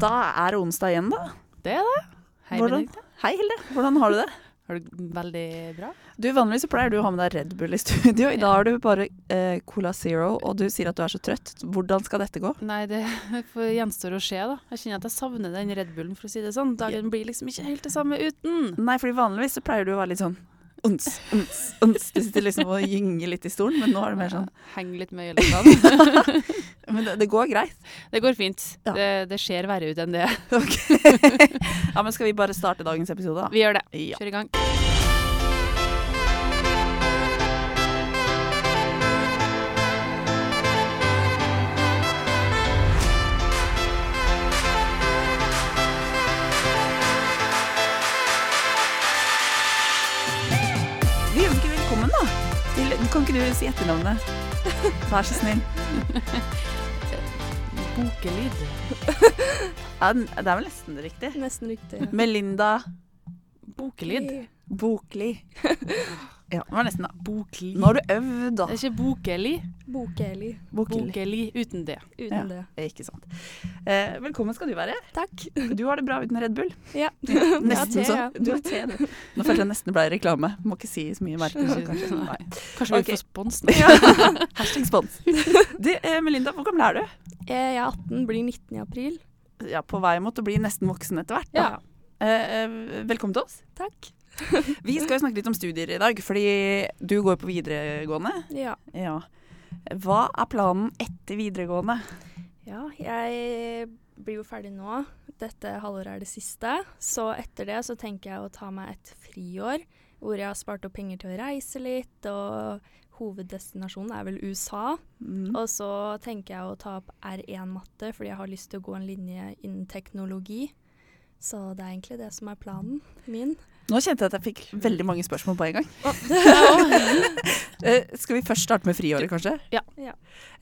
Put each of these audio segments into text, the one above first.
Da er det onsdag igjen, da. Det er det. Hei, Hvordan- Hei, Hilde. Hvordan har du det? Har du veldig bra? Du, Vanligvis så pleier du å ha med deg Red Bull i studio. I dag har du bare eh, Cola Zero, og du sier at du er så trøtt. Hvordan skal dette gå? Nei, det gjenstår å se, da. Jeg kjenner at jeg savner den Red Bullen, for å si det sånn. Dagen blir liksom ikke helt det samme uten. Nei, fordi vanligvis så pleier du å være litt sånn ons, ons, ons. Du sitter liksom og gynger litt i stolen, men nå er det mer sånn Henger litt med øyelokkene. Men det, det går greit. det går fint. Ja. Det, det ser verre ut enn det. Ok. ja, men skal vi bare starte dagens episode, da? Vi gjør det. Ja. Kjør i gang. Du si etternavnet? Vær så snill. Bokelyd. Ja, den- det er vel nesten riktig. Nesten riktig. Melinda Bokelyd. Bokli. Ja, det var nesten, da. Bokli. Nå har du øvd, da. Det er ikke Bokeli. Bokeli. Bokeli uten det. Uten Ja. det. Ikke sant. Eh, velkommen skal du være. Takk. Du har det bra uten Red Bull. Ja. Nesten te, sånn. ja. Du har te, du. Nå følte jeg nesten det ble reklame. Må ikke si så mye mer. Kanskje. Nei. Kanskje vi vi får spons nå. Hashtag spons. Du, eh, Melinda, hvor gammel er du? Jeg er 18, blir 19 i april. Ja, På vei mot å bli nesten voksen etter hvert. Da. Ja. eh, velkommen til oss. Takk. Vi skal jo snakke litt om studier i dag, fordi du går på videregående. Ja. Ja. Hva er planen etter videregående? ja, jeg blir jo ferdig nå. Dette halvåret er det siste. Så etter det så tenker jeg å ta meg et friår, hvor jeg har spart opp penger til å reise litt, og hoveddestinasjonen er vel USA. Mm. Og så tenker jeg å ta opp R1-matte, fordi jeg har lyst til å gå en linje innen teknologi. Så det er egentlig det som er planen min. Nå kjente jeg at jeg fikk veldig mange spørsmål på en gang. Eh, skal vi først starte med friåret, kanskje? Ja. Ja.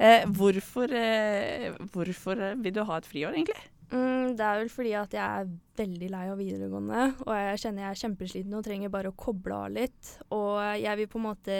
Eh, hvorfor, eh, hvorfor vil du ha et friår, egentlig? Mm, det er vel fordi at jeg er veldig lei av videregående, og jeg kjenner jeg er kjempesliten og trenger bare å koble av litt. Og jeg vil på en måte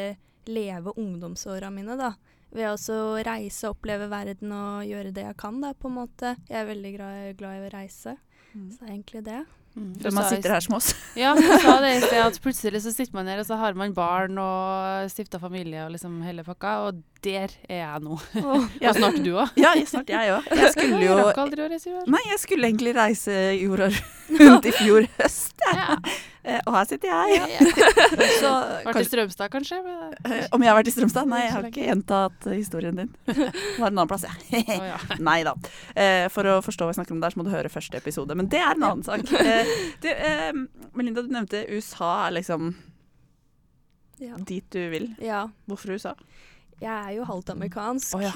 leve ungdomsåra mine, da. Ved å reise, oppleve verden og gjøre det jeg kan, da, på en måte. Jeg er veldig glad, glad i å reise, så det er egentlig det. Mm. Før man sitter her som oss. Ja, du sa det i sted at plutselig så sitter man her, og så har man barn og stifta familie og liksom hele pakka, og der er jeg nå. Oh, Ja. Og snart du òg. Ja, snart jeg òg. Jeg skulle jo Jeg. Nei, jeg skulle egentlig reise jorda rundt i fjor høst, Ja, Ja. Eh, Og her sitter jeg. Ja. Så Vært i Strømstad, kanskje? Men- eh, om jeg har vært i Strømstad? Nei, jeg har ikke gjentatt historien din. Det var en annen plass, jeg. Ja. Nei da. Eh, for å forstå hva jeg snakker om der, så må du høre første episode. Men det er en annen sak. Eh, du, eh, Melinda, du nevnte USA er liksom ja. dit du vil. ja. Hvorfor USA? Jeg er jo halvt amerikansk, oh, ja.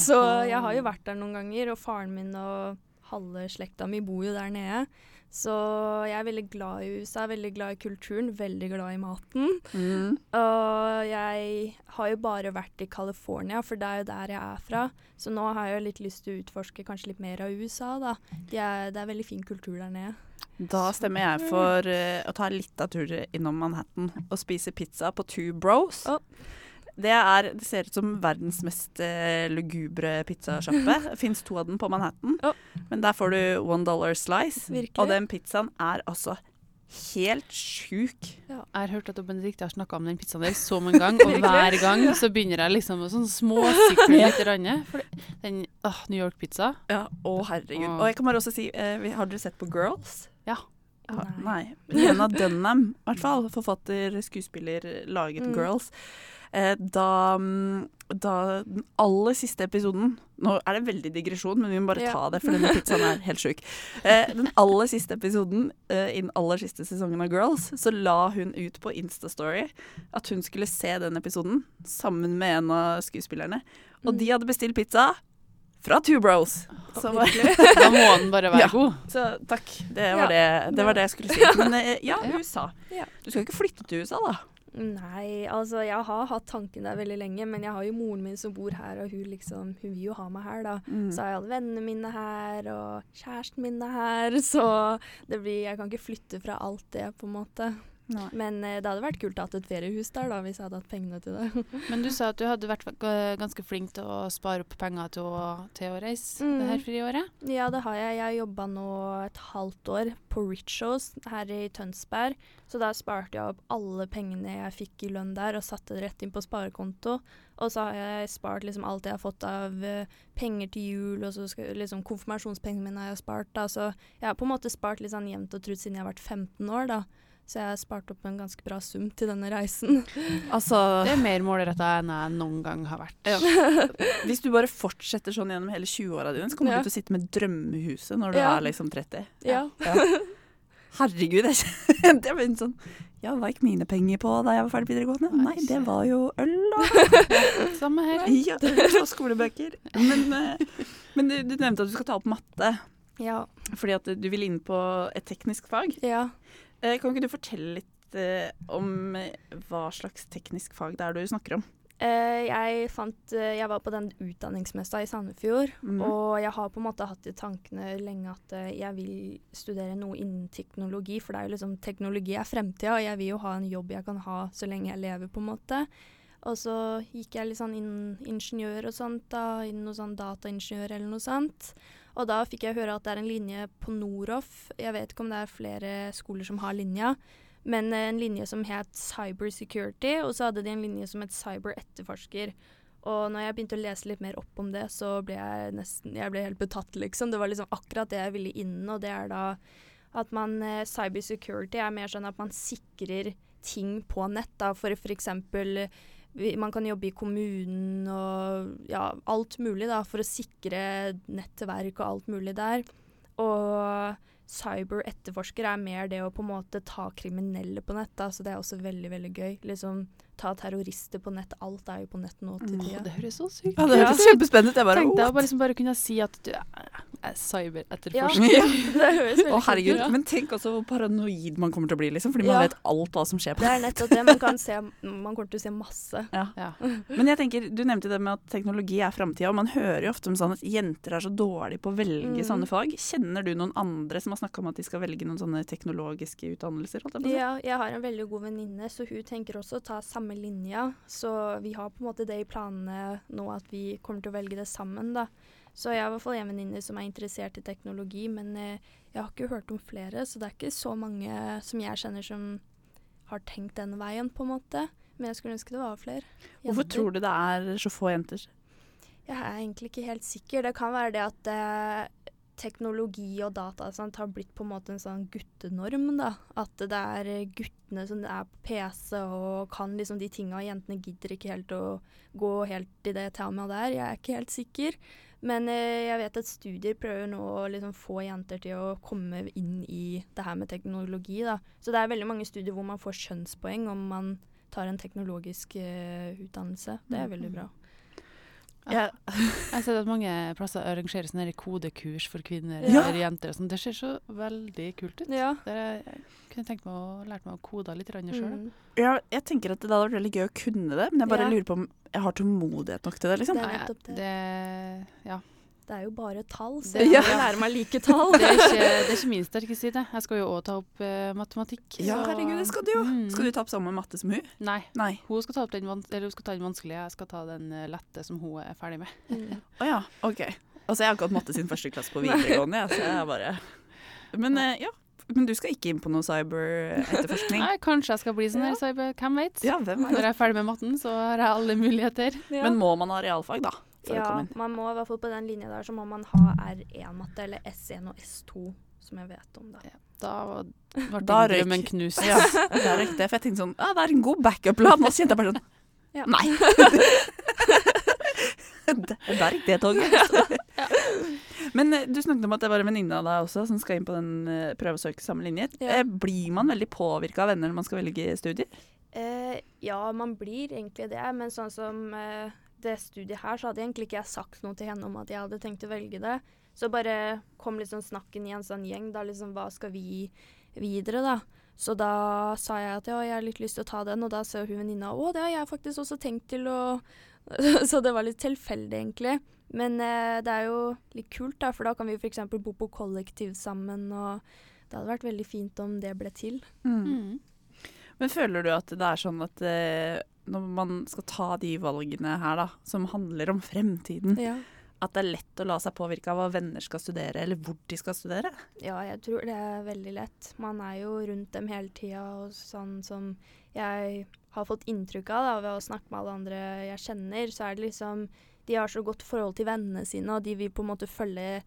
så jeg har jo vært der noen ganger. Og faren min og halve slekta mi bor jo der nede. Så jeg er veldig glad i USA, veldig glad i kulturen, veldig glad i maten. Mm. Og jeg har jo bare vært i California, for det er jo der jeg er fra. Så nå har jeg jo litt lyst til å utforske kanskje litt mer av USA, da. De er, det er veldig fin kultur der nede. Da stemmer jeg for uh, å ta litt av turen innom Manhattan og spise pizza på Two Bros. Å. Det, er, det ser ut som verdens mest eh, lugubre pizzasjappe. Fins to av den på Manhattan. oh. Men der får du one dollar slice. Virkelig. Og den pizzaen er altså helt sjuk. Jeg har hørt at Benedicte har snakka om den pizzaen der så mange ganger, og hver gang så begynner jeg liksom å sånn småsikle litt. Rann, for den åh, New York-pizza Ja, Å, herregud. Og jeg kan bare også si, eh, vi- har dere sett på Girls? Ja. Ja, Nei. nei. Lena Dunham, i hvert fall, forfatter, skuespiller, laget Mm. Girls. Eh, da, mm, da den aller siste episoden Nå er det veldig digresjon, men vi må bare Ja. ta det, for denne pizzaen er helt sjuk. Eh, den aller siste episoden eh, i den aller siste sesongen av Girls, så la hun ut på Instastory at hun skulle se den episoden sammen med en av skuespillerne. Og Mm. de hadde bestilt pizza fra Two Bros. Så, var, Da må den bare være Ja. god. så takk. Det var, Ja. det, det var det jeg skulle si. Men eh, ja, Ja. USA. Du skal ikke flytte til USA, da? Nei, altså jeg har hatt tanken der veldig lenge, men jeg har jo moren min som bor her, og hun liksom, hun vil jo ha meg her, da. Mm. Så har jeg alle vennene mine her, og kjæresten min er her, så det blir Jeg kan ikke flytte fra alt det, på en måte. Nei. Men eh, det hadde vært kult å ha et feriehus der, da, hvis jeg hadde hatt pengene til det. Men du sa at du hadde vært ganske flink til å spare opp penger til å, til å reise Mm. det her friåret. Ja, det har jeg. Jeg har jobba nå et halvt år på Richos her i Tønsberg. Så da sparte jeg opp alle pengene jeg fikk i lønn der, og satte det rett inn på sparekonto. Og så har jeg spart liksom alt jeg har fått av eh, penger til jul, og så skal, liksom konfirmasjonspengene mine har jeg spart. Da. Så jeg har på en måte spart litt sånn jevnt og trutt siden jeg har vært 15 år, da. Så jeg har spart opp en ganske bra sum til denne reisen. Altså Det er mer målretta enn jeg noen gang har vært. Ja. Hvis du bare fortsetter sånn gjennom hele 20-åra dine, så kommer Ja. du til å sitte med drømmehuset når du Ja. er liksom 30. Ja. Herregud, jeg kjente jeg ble sånn Ja, hva gikk mine penger på da jeg var ferdig videregående? Nei, det var jo øl, da. Samme her. Ja, og skolebøker. Men, eh, men du, du nevnte at du skal ta opp matte. Ja. Fordi at du vil inn på et teknisk fag. ja. Eh, Kan ikke du fortelle litt eh, om eh, hva slags teknisk fag det er du snakker om? Eh, jeg fant Jeg var på den utdanningsmessa i Sandefjord. mm. Og jeg har på en måte hatt i tankene lenge at jeg vil studere noe innen teknologi. For det er jo liksom teknologi er fremtida, og jeg vil jo ha en jobb jeg kan ha så lenge jeg lever, på en måte. Og så gikk jeg litt sånn innen ingeniør og sånt, da. Innen noe sånn dataingeniør eller noe sånt. Og da fikk jeg høre at det er en linje på Noroff. Jeg vet ikke om det er flere skoler som har linja. Men eh, en linje som het Cyber Security, og så hadde de en linje som het Cyber Etterforsker. Og når jeg begynte å lese litt mer opp om det, så ble jeg nesten Jeg ble helt betatt, liksom. Det var liksom akkurat det jeg ville inn, og det er da at man eh, Cyber security er mer sånn at man sikrer ting på nett, da. For f.eks. Man kan jobbe i kommunen og ja, alt mulig, da, for å sikre nettverk og alt mulig der. Og cyber etterforsker er mer det å på en måte ta kriminelle på nett, da, så det er også veldig, veldig gøy. Liksom ta terrorister på nett. Alt er jo på nett nå til Mm. tida. Det høres så sykt Ja, det høres kjempespennende ut. Jeg bare, Tenkte jeg bare, liksom bare kunne si at du er, er Ja, cyberetterforsker. Ja. det høres veldig Å, herregud. ut. Men tenk også hvor paranoid man kommer til å bli, liksom. Fordi man Ja. vet alt hva som skjer på Det er nettopp det. Man kan se Man kommer til å se masse. Ja. Men jeg tenker, du nevnte det med at teknologi er framtida, og man hører jo ofte om sånn at jenter er så dårlige på å velge Mm. sånne fag. Kjenner du noen andre som har snakka om at de skal velge noen sånne teknologiske utdannelser? Holdt jeg på? Ja, jeg har en veldig god venninne, så hun tenker også å ta samme linja. Så vi har på en måte det i planene nå at vi kommer til å velge det sammen, da. Så jeg har i hvert fall en venninne som er interessert i teknologi, men eh, jeg har ikke hørt om flere, så det er ikke så mange som jeg kjenner som har tenkt den veien, på en måte. Men jeg skulle ønske det var flere. Hvorfor tror du det er så få jenter? Jeg er egentlig ikke helt sikker. Det kan være det at eh, teknologi og data sant, har blitt på en måte en sånn guttenorm, da. At det er eh, guttene som er på PC og kan liksom de tinga, jentene gidder ikke helt å gå helt i det temaet der. Jeg er ikke helt sikker. Men eh, jeg vet at studier prøver nå å liksom få jenter til å komme inn i det her med teknologi, da. Så det er veldig mange studier hvor man får skjønnspoeng om man tar en teknologisk eh, utdannelse. Det er veldig bra. Ja. Jeg har sett at mange plasser arrangerer sånne kodekurs for kvinner Ja. eller jenter. og sånn. Det ser så veldig kult ut. Ja. Det jeg kunne tenkt meg å lære meg å kode litt sjøl. Mm. Ja, jeg tenker at det hadde vært veldig gøy å kunne det, men jeg bare Ja. lurer på om jeg har tålmodighet nok til det, liksom. Det er det. Det, ja. Det er jo bare tall, så jeg Ja. må lære meg like tall. det, er ikke, det er ikke min sterke side. Jeg skal jo òg ta opp eh, matematikk. Ja, så- herregud, det skal du jo. Mm. Skal du ta opp samme matte som hun? Nei. Nei. Hun skal ta, opp den, vans- eller hun skal ta den vanskelige, jeg skal ta den eh, lette som hun er ferdig med. Mm. oh, ja, OK. Altså, jeg har ikke hatt matte sin første klasse på videregående, jeg, så jeg er bare Men eh, ja. Men du skal ikke inn på noe cyberetterforskning? Nei, kanskje jeg skal bli sånn Ja. her, cyber, hvem vet? Ja, hvem Når jeg er ferdig med matten, så har jeg alle muligheter. Ja. Men må man ha realfag, da? For å ja, komme inn? man må i hvert fall på den linja der så må man ha R1-matte eller S1 og S2, som jeg vet om. da. Da var- ble Da røyk- drømmen knust. Ja, det er riktig. For jeg tenkte sånn Ja, det er en god backup-plan. Og så kjente jeg bare sånn Ja. Nei! det, det er ikke det toget. Men eh, du snakket om at det var en venninne av deg også som skal inn på den eh, prøve å søke samme linje. Ja. Eh, Blir man veldig påvirka av venner når man skal velge studier? Eh, ja, man blir egentlig det, men sånn som eh, det studiet her, så hadde egentlig ikke jeg sagt noe til henne om at jeg hadde tenkt å velge det. Så bare kom liksom snakken i en sånn gjeng, da liksom hva skal vi videre, da. Så da sa jeg at ja, jeg har litt lyst til å ta den, og da sa hun venninna å, det har jeg faktisk også tenkt til å Så det var litt tilfeldig, egentlig. Men eh, det er jo litt kult, da, for da kan vi f.eks. bo på kollektiv sammen, og det hadde vært veldig fint om det ble til. Mm. Men føler du at det er sånn at eh, når man skal ta de valgene her, da, som handler om fremtiden, Ja. at det er lett å la seg påvirke av hva venner skal studere, eller hvor de skal studere? Ja, jeg tror det er veldig lett. Man er jo rundt dem hele tida, og sånn som jeg har fått inntrykk av da, ved å snakke med alle andre jeg kjenner, så er det liksom De har så godt forhold til vennene sine, og de vil på en måte følge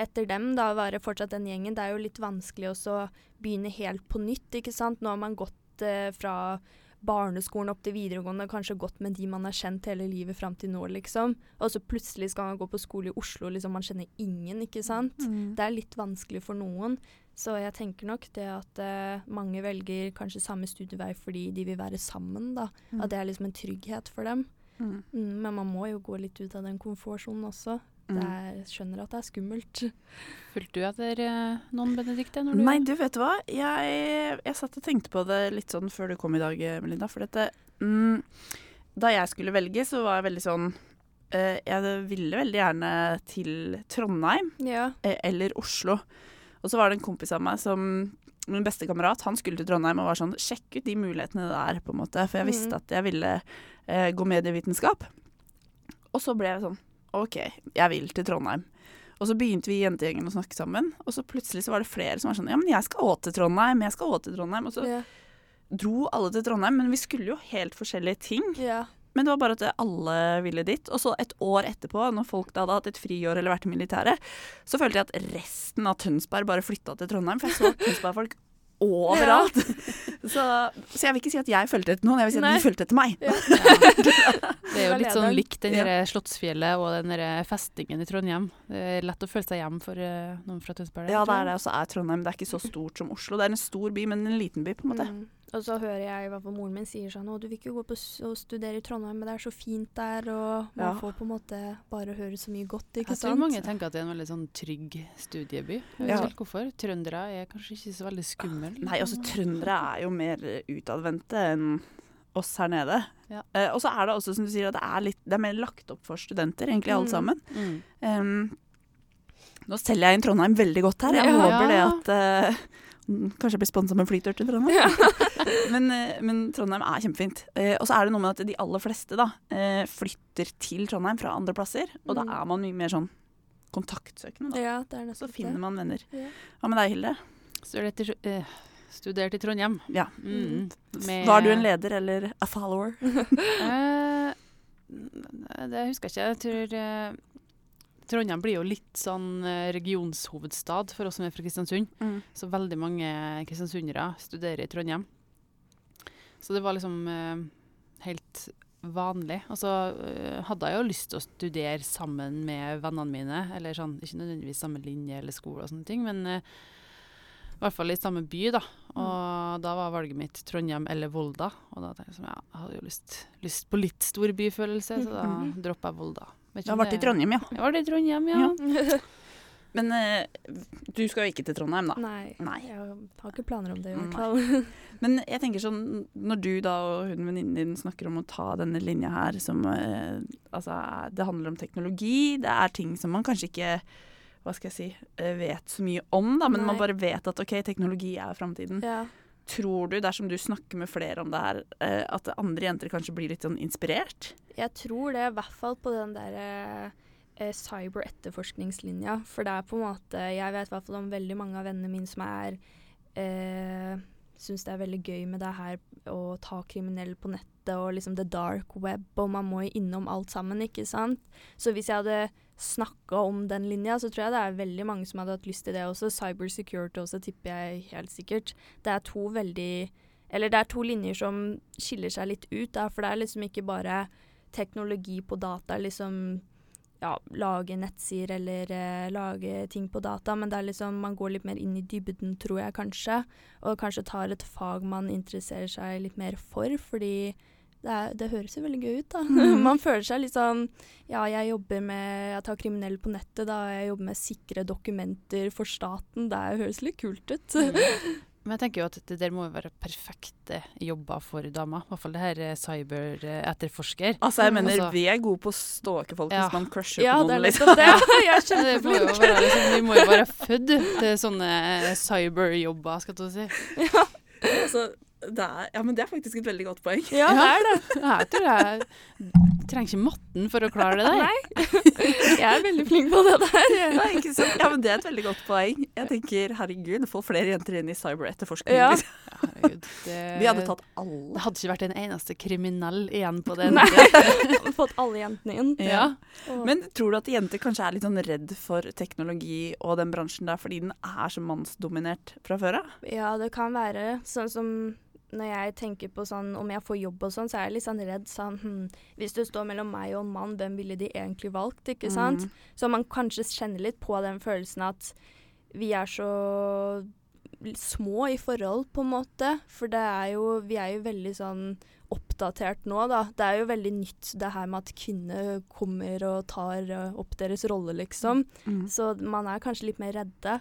etter dem, da, være fortsatt den gjengen. Det er jo litt vanskelig å begynne helt på nytt, ikke sant. Nå har man gått eh, fra barneskolen opp til videregående, kanskje gått med de man har kjent hele livet fram til nå, liksom. Og så plutselig skal man gå på skole i Oslo, liksom man kjenner ingen, ikke sant. Det er litt vanskelig for noen. Så jeg tenker nok det at uh, mange velger kanskje samme studievei fordi de vil være sammen, da. Mm. At det er liksom en trygghet for dem. Mm. Mm, men man må jo gå litt ut av den komfortsonen også. Det Mm. er, jeg skjønner at det er skummelt. Fulgte du etter eh, noen, Benedicte? Du Nei, du vet hva. Jeg, jeg satt og tenkte på det litt sånn før du kom i dag, Melinda. For dette mm, Da jeg skulle velge, så var jeg veldig sånn eh, Jeg ville veldig gjerne til Trondheim Ja. eh, eller Oslo. Og så var det en kompis av meg som Min beste kamerat han skulle til Trondheim og var sånn Sjekk ut de mulighetene det er, på en måte. For jeg visste mm. at jeg ville eh, gå medievitenskap. Og så ble jeg sånn OK, jeg vil til Trondheim. Og så begynte vi i jentegjengen å snakke sammen, og så plutselig så var det flere som var sånn Ja, men jeg skal òg til Trondheim, jeg skal òg til Trondheim. Og så yeah. dro alle til Trondheim, men vi skulle jo helt forskjellige ting. Yeah. Men det var bare at alle ville dit. Og så et år etterpå, når folk da hadde hatt et friår eller vært i militæret, så følte jeg at resten av Tønsberg bare flytta til Trondheim. For jeg så Tønsberg-folk overalt. Så, så jeg vil ikke si at jeg fulgte etter noen, jeg vil si at Nei. de fulgte etter meg. Ja. Det er jo litt sånn likt den Ja. Slottsfjellet og den der festningen i Trondheim. Det er lett å føle seg hjem for eh, noen fra Tønsberg. Ja, det er det. Og så er Trondheim det er ikke så stort som Oslo. Det er en stor by, men en liten by, på en måte. Mm. Og så hører jeg i hvert fall moren min sier sånn Å, du vil ikke gå på s og studere i Trondheim, men det er så fint der, og man Ja. får på en måte bare høre så mye godt, ikke Jeg tror mange tenker at det er en veldig sånn trygg studieby. Jeg vet Ja. ikke hvorfor. Trøndere er kanskje ikke så veldig skumle. Nei, altså trøndere er jo mer utadvendte enn oss her nede. Ja. Eh, og så er det også, som du sier, at det er, litt, det er mer lagt opp for studenter, egentlig, alle Mm. sammen. Mm. Um, nå selger jeg inn Trondheim veldig godt her. Jeg Ja. håper det at mm, Kanskje jeg blir sponsa med flytur til Trondheim. men, eh, men Trondheim er kjempefint. Eh, og så er det noe med at de aller fleste da, eh, flytter til Trondheim fra andre plasser. Og da Mm. er man mye mer sånn kontaktsøkende. Da. Ja, det er Så finner man venner. Ja. Hva med deg, Hilde? Studert, i, uh, studert i Trondheim. Ja. Mm. Med- Var du en leder eller a follower? uh, det husker jeg ikke. Jeg tror eh, Trondheim blir jo litt sånn eh, regionshovedstad for oss som er fra Kristiansund. Mm. Så veldig mange kristiansundere studerer i Trondheim. Så det var liksom eh, helt vanlig. Og så eh, hadde jeg jo lyst til å studere sammen med vennene mine. Eller sånn, ikke nødvendigvis samme linje eller skole og sånne ting, men eh, i hvert fall i samme by, da. Og da var valget mitt Trondheim eller Volda. Og da tenkte jeg sånn, ja, jeg hadde jo lyst, lyst på litt storbyfølelse, så da droppa jeg Volda. Du har vært i Trondheim, ja. Jeg var i Trondheim, ja. Men eh, du skal jo ikke til Trondheim, da. Nei, Nei. jeg har ikke planer om det, i hvert fall. Men jeg tenker sånn, når du da og hun venninnen din snakker om å ta denne linja her som eh, Altså, det handler om teknologi, det er ting som man kanskje ikke hva skal jeg si, eh, vet så mye om, da, men man bare vet at OK, teknologi er framtiden. Ja. Tror du, dersom du snakker med flere om det her, eh, at andre jenter kanskje blir litt sånn inspirert? Jeg tror det, i hvert fall på den der eh, eh, cyber-etterforskningslinja. For det er på en måte Jeg vet i hvert fall om veldig mange av vennene mine som er eh, Syns det er veldig gøy med det her å ta kriminelle på nettet og liksom the dark web, og man må jo innom alt sammen, ikke sant. Så hvis jeg hadde snakka om den linja, så tror jeg det er veldig mange som hadde hatt lyst til det også. Cyber security også, tipper jeg helt sikkert. Det er to veldig Eller det er to linjer som skiller seg litt ut, da, for det er liksom ikke bare teknologi på data, liksom ja, lage nettsider eller eh, lage ting på data, men det er liksom man går litt mer inn i dybden, tror jeg kanskje, og kanskje tar et fag man interesserer seg litt mer for, fordi det, er, det høres jo veldig gøy ut, da. Mm. man føler seg litt sånn Ja, jeg jobber med Jeg tar kriminelle på nettet, da. Jeg jobber med sikre dokumenter for staten. Det høres litt kult ut. Men jeg tenker jo at det der må jo være perfekte jobber for damer. I hvert fall det her eh, cyber-etterforsker. Altså, jeg mener, Altså- vi er gode på å stalke folk Ja. hvis man crusher ja, på er noen, liksom. det. Jeg er Det må jo være, liksom, vi må jo være født til sånne cyberjobber, skal du si. Ja. Altså, er, ja, men det er faktisk et veldig godt poeng. Ja, det er det. Jeg tror jeg trenger ikke matten for å klare det der. Nei. Jeg er veldig flink på det der. Ja, ikke sant? ja, men Det er et veldig godt poeng. Jeg tenker, herregud, få flere jenter inn i cyberetterforskning. Ja. Liksom. Herregud, det, Vi hadde tatt alle. Det hadde ikke vært en eneste kriminell igjen på det. Nei. Fått alle jentene inn. Ja. ja. Men tror du at jenter kanskje er litt sånn redd for teknologi og den bransjen der fordi den er så mannsdominert fra før av? Ja, det kan være sånn som når jeg tenker på sånn om jeg får jobb og sånn, så er jeg litt sånn redd sånn hm, Hvis du står mellom meg og en mann, hvem ville de egentlig valgt, ikke sant? Mm. Så man kanskje kjenner litt på den følelsen at vi er så små i forhold, på en måte. For det er jo Vi er jo veldig sånn oppdatert nå, da. Det er jo veldig nytt det her med at kvinner kommer og tar eh, opp deres rolle, liksom. Mm. Så man er kanskje litt mer redde.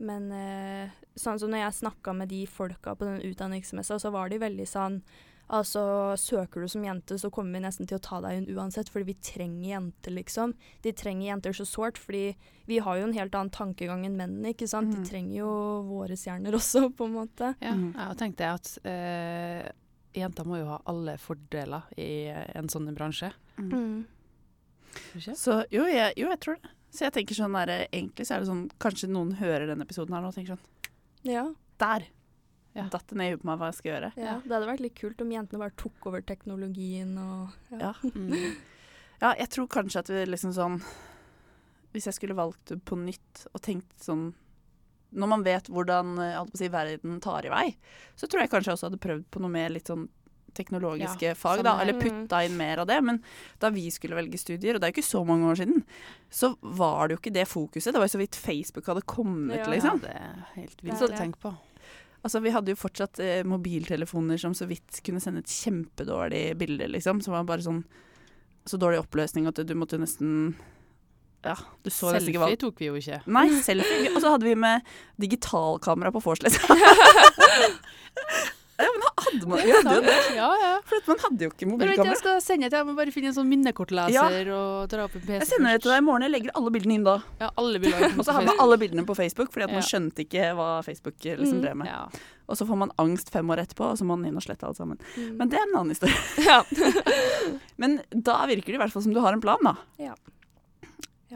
Men eh, sånn som når jeg snakka med de folka på den utdanningsmessa, så var de veldig sånn Altså, søker du som jente, så kommer vi nesten til å ta deg inn uansett, fordi vi trenger jenter, liksom. De trenger jenter så sårt, fordi vi har jo en helt annen tankegang enn mennene, ikke sant. Mm. De trenger jo våre stjerner også, på en måte. Ja, Mm. jeg tenkte at eh, jenter må jo ha alle fordeler i en sånn bransje. Mm. Tror? Så jo jeg, jo, jeg tror det. Så jeg tenker sånn der, Egentlig så er det sånn Kanskje noen hører denne episoden her nå og tenker sånn Ja, Der! Ja. Datt det ned i huet på meg hva jeg skal gjøre. ja. Det hadde vært litt kult om jentene bare tok over teknologien og Ja. Mm. Ja, jeg tror kanskje at vi liksom sånn Hvis jeg skulle valgt det på nytt og tenkt sånn Når man vet hvordan alt jeg på å si, verden tar i vei, så tror jeg kanskje jeg også hadde prøvd på noe mer litt sånn teknologiske Ja, fag, da. Eller putta inn mer av det. Men da vi skulle velge studier, og det er jo ikke så mange år siden, så var det jo ikke det fokuset. Det var jo så vidt Facebook hadde kommet, Ja. liksom. Ja, det er helt vilt å det. tenke på. Altså, vi hadde jo fortsatt eh, mobiltelefoner som så vidt kunne sende et kjempedårlig bilde, liksom. Som var bare sånn så dårlig oppløsning at du måtte nesten Ja, du så nesten ikke hva Selfie tok vi jo ikke. Nei, selfie. Og så hadde vi med digitalkamera på vors, liksom. ja, men hadde man vi hadde jo det. Ja, ja. For man hadde jo ikke Men vet du, jeg skal sende til. Jeg må bare finne en sånn minnekortleser og dra opp en PC Jeg sender det til deg i morgen. Jeg legger alle bildene inn da. Ja, alle bildene. Og så har man alle bildene på Facebook, fordi at man Ja. skjønte ikke hva Facebook liksom Mm. drev med. Ja. Og så får man angst fem år etterpå, og så må man inn og slette alt sammen. Mm. Men det er en annen historie. ja. Men da virker det i hvert fall som du har en plan, da. Ja.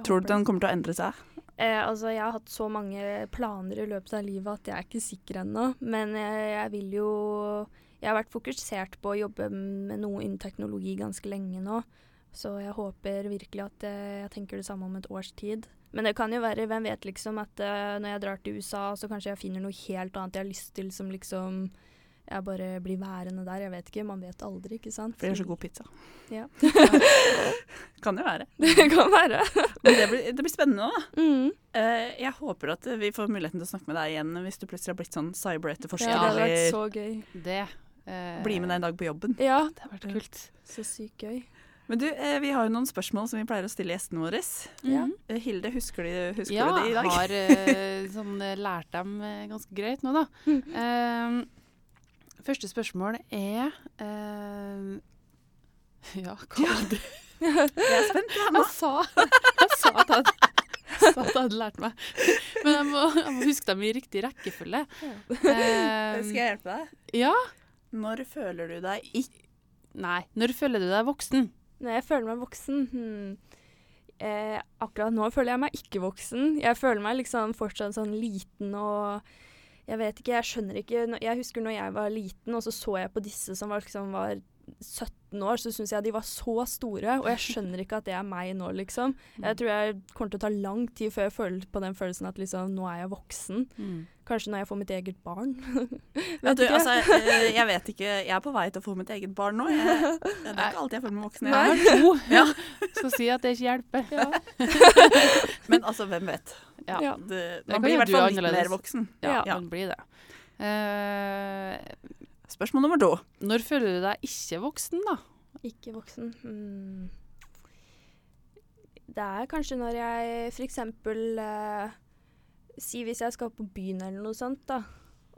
Tror du den kommer til å endre seg? Eh, altså, jeg har hatt så mange planer i løpet av livet at jeg er ikke sikker ennå. Men eh, jeg vil jo Jeg har vært fokusert på å jobbe med noe innen teknologi ganske lenge nå. Så jeg håper virkelig at eh, jeg tenker det samme om et års tid. Men det kan jo være, hvem vet liksom, at eh, når jeg drar til USA, så kanskje jeg finner noe helt annet jeg har lyst til som liksom jeg bare blir værende der. Jeg vet ikke. Man vet aldri, ikke sant. For de gjør så god pizza. Ja. kan jo være. Det kan være. Men det blir, det blir spennende, da. Mm. Uh, jeg håper at vi får muligheten til å snakke med deg igjen hvis du plutselig har blitt sånn cyberetterforsker. Ja, det hadde vært så gøy. Det Uh, bli med deg en dag på jobben. Ja, Det har vært kult. så sykt gøy. Men du, eh, vi har jo noen spørsmål som vi pleier å stille gjestene våre. Mm. Hilde, husker, du, husker Ja, du det i dag? jeg har sånn, lært dem ganske greit nå, da. Eh, første spørsmål er eh, Ja, hva var det? Jeg er spent. jeg, sa, jeg sa at jeg, jeg sa at jeg hadde lært meg. Men jeg må, jeg må huske dem i riktig rekkefølge. Um, Skal jeg hjelpe deg? ja. Når føler du deg ikke Nei. Når føler du deg voksen? Når jeg føler meg voksen hmm. eh, Akkurat nå føler jeg meg ikke voksen. Jeg føler meg liksom fortsatt sånn liten og Jeg vet ikke, jeg skjønner ikke Jeg husker når jeg var liten, og så så jeg på disse som var, liksom, var 17 år, så syns jeg de var så store. Og jeg skjønner ikke at det er meg nå, liksom. Jeg tror jeg kommer til å ta lang tid før jeg føler på den følelsen at liksom, nå er jeg voksen. Mm. Kanskje når jeg får mitt eget barn. vet du, altså, eh, jeg vet ikke. Jeg er på vei til å få mitt eget barn nå. Jeg, det er ikke alltid jeg føler meg voksen. Jeg Jeg. har to. Ja. Skal si at det ikke hjelper. Ja. Men altså, hvem vet? Ja. Ja. Det, kan man blir i hvert fall litt mer voksen. Ja, Ja. man blir det. Uh, Spørsmål nummer to. når føler du deg ikke voksen, da? Ikke voksen. Hmm. Det er kanskje når jeg f.eks. Uh, Si hvis jeg skal på byen eller noe sånt, da.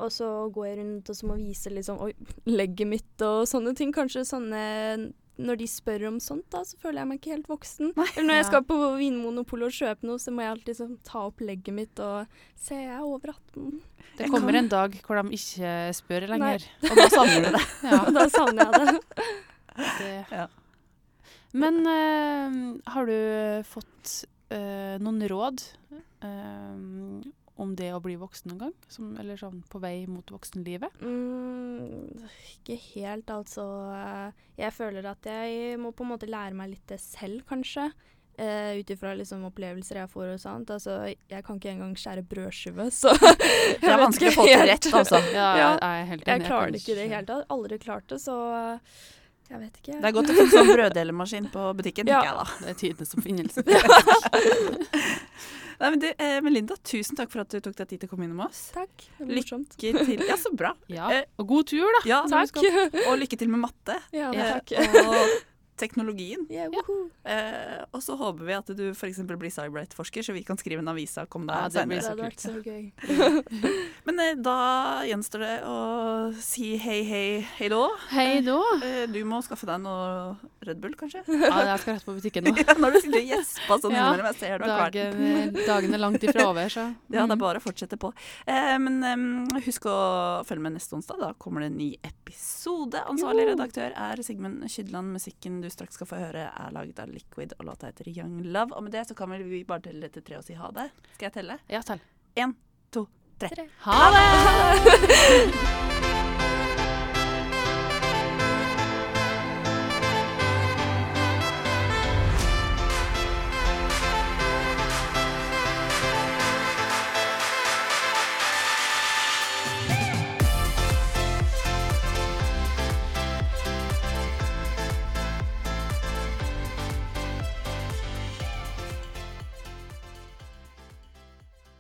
Og så går jeg rundt og så må vise liksom Oi, legget mitt og sånne ting. Kanskje sånne når de spør om sånt, da, så føler jeg meg ikke helt voksen. Nei. Eller når jeg skal på Vinmonopolet og kjøpe noe, så må jeg alltid så, ta opp legget mitt og se jeg er over 18. Det kommer en dag hvor de ikke spør lenger. Nei. Og da savner du det. Ja, da savner jeg det. det. Ja. Men eh, har du fått eh, noen råd eh, om det å bli voksen noen gang? Som, eller sånn på vei mot voksenlivet? Mm, ikke helt, altså. Jeg føler at jeg må på en måte lære meg litt det selv, kanskje. Uh, Ut ifra liksom opplevelser jeg får og sånt. Altså, jeg kan ikke engang skjære brødskive, så Det er vanskelig å få til rett, altså. Ja, Ja. jeg er helt enig. Jeg klarer det ikke i det hele tatt. Aldri klart det, så jeg vet ikke. Det er godt å få sånn brøddelemaskin på butikken, Ja. tenker jeg da. Det er tidenes oppfinnelse. Nei, men du, eh, Melinda, tusen takk for at du tok deg tid til å komme innom oss. Takk. Det var Lykke til. Ja, så bra. Ja. Eh, Og god tur, da. Ja, Takk. Og lykke til med matte. Ja, eh, takk. Og teknologien. Yeah. Eh, og så håper vi at du f.eks. blir Cybrite-forsker, så vi kan skrive en avissak om komme deg ja, senere. Det kult. så gøy. Men eh, da gjenstår det å si hei, hei, hei da. Hei da. Eh, du må skaffe deg noe Red Bull, kanskje? Ja, jeg skal rett på butikken nå. ja, når du sitter og gjesper sånn Ja, innimellom. Jeg ser du har kvalt. Dagen, dagen er langt ifra over, så Ja, det er Mm. bare å fortsette på. Eh, men husk å følge med neste onsdag. Da kommer det en ny episode. Ansvarlig redaktør er Sigmund Skydland. Musikken du straks skal få høre, er laget av Liquid, og låta heter Young Love. Og med det så kan vi bare telle til tre og si ha det. Skal jeg telle? Ja, tell. Én, to, tre. Tre. Ha det!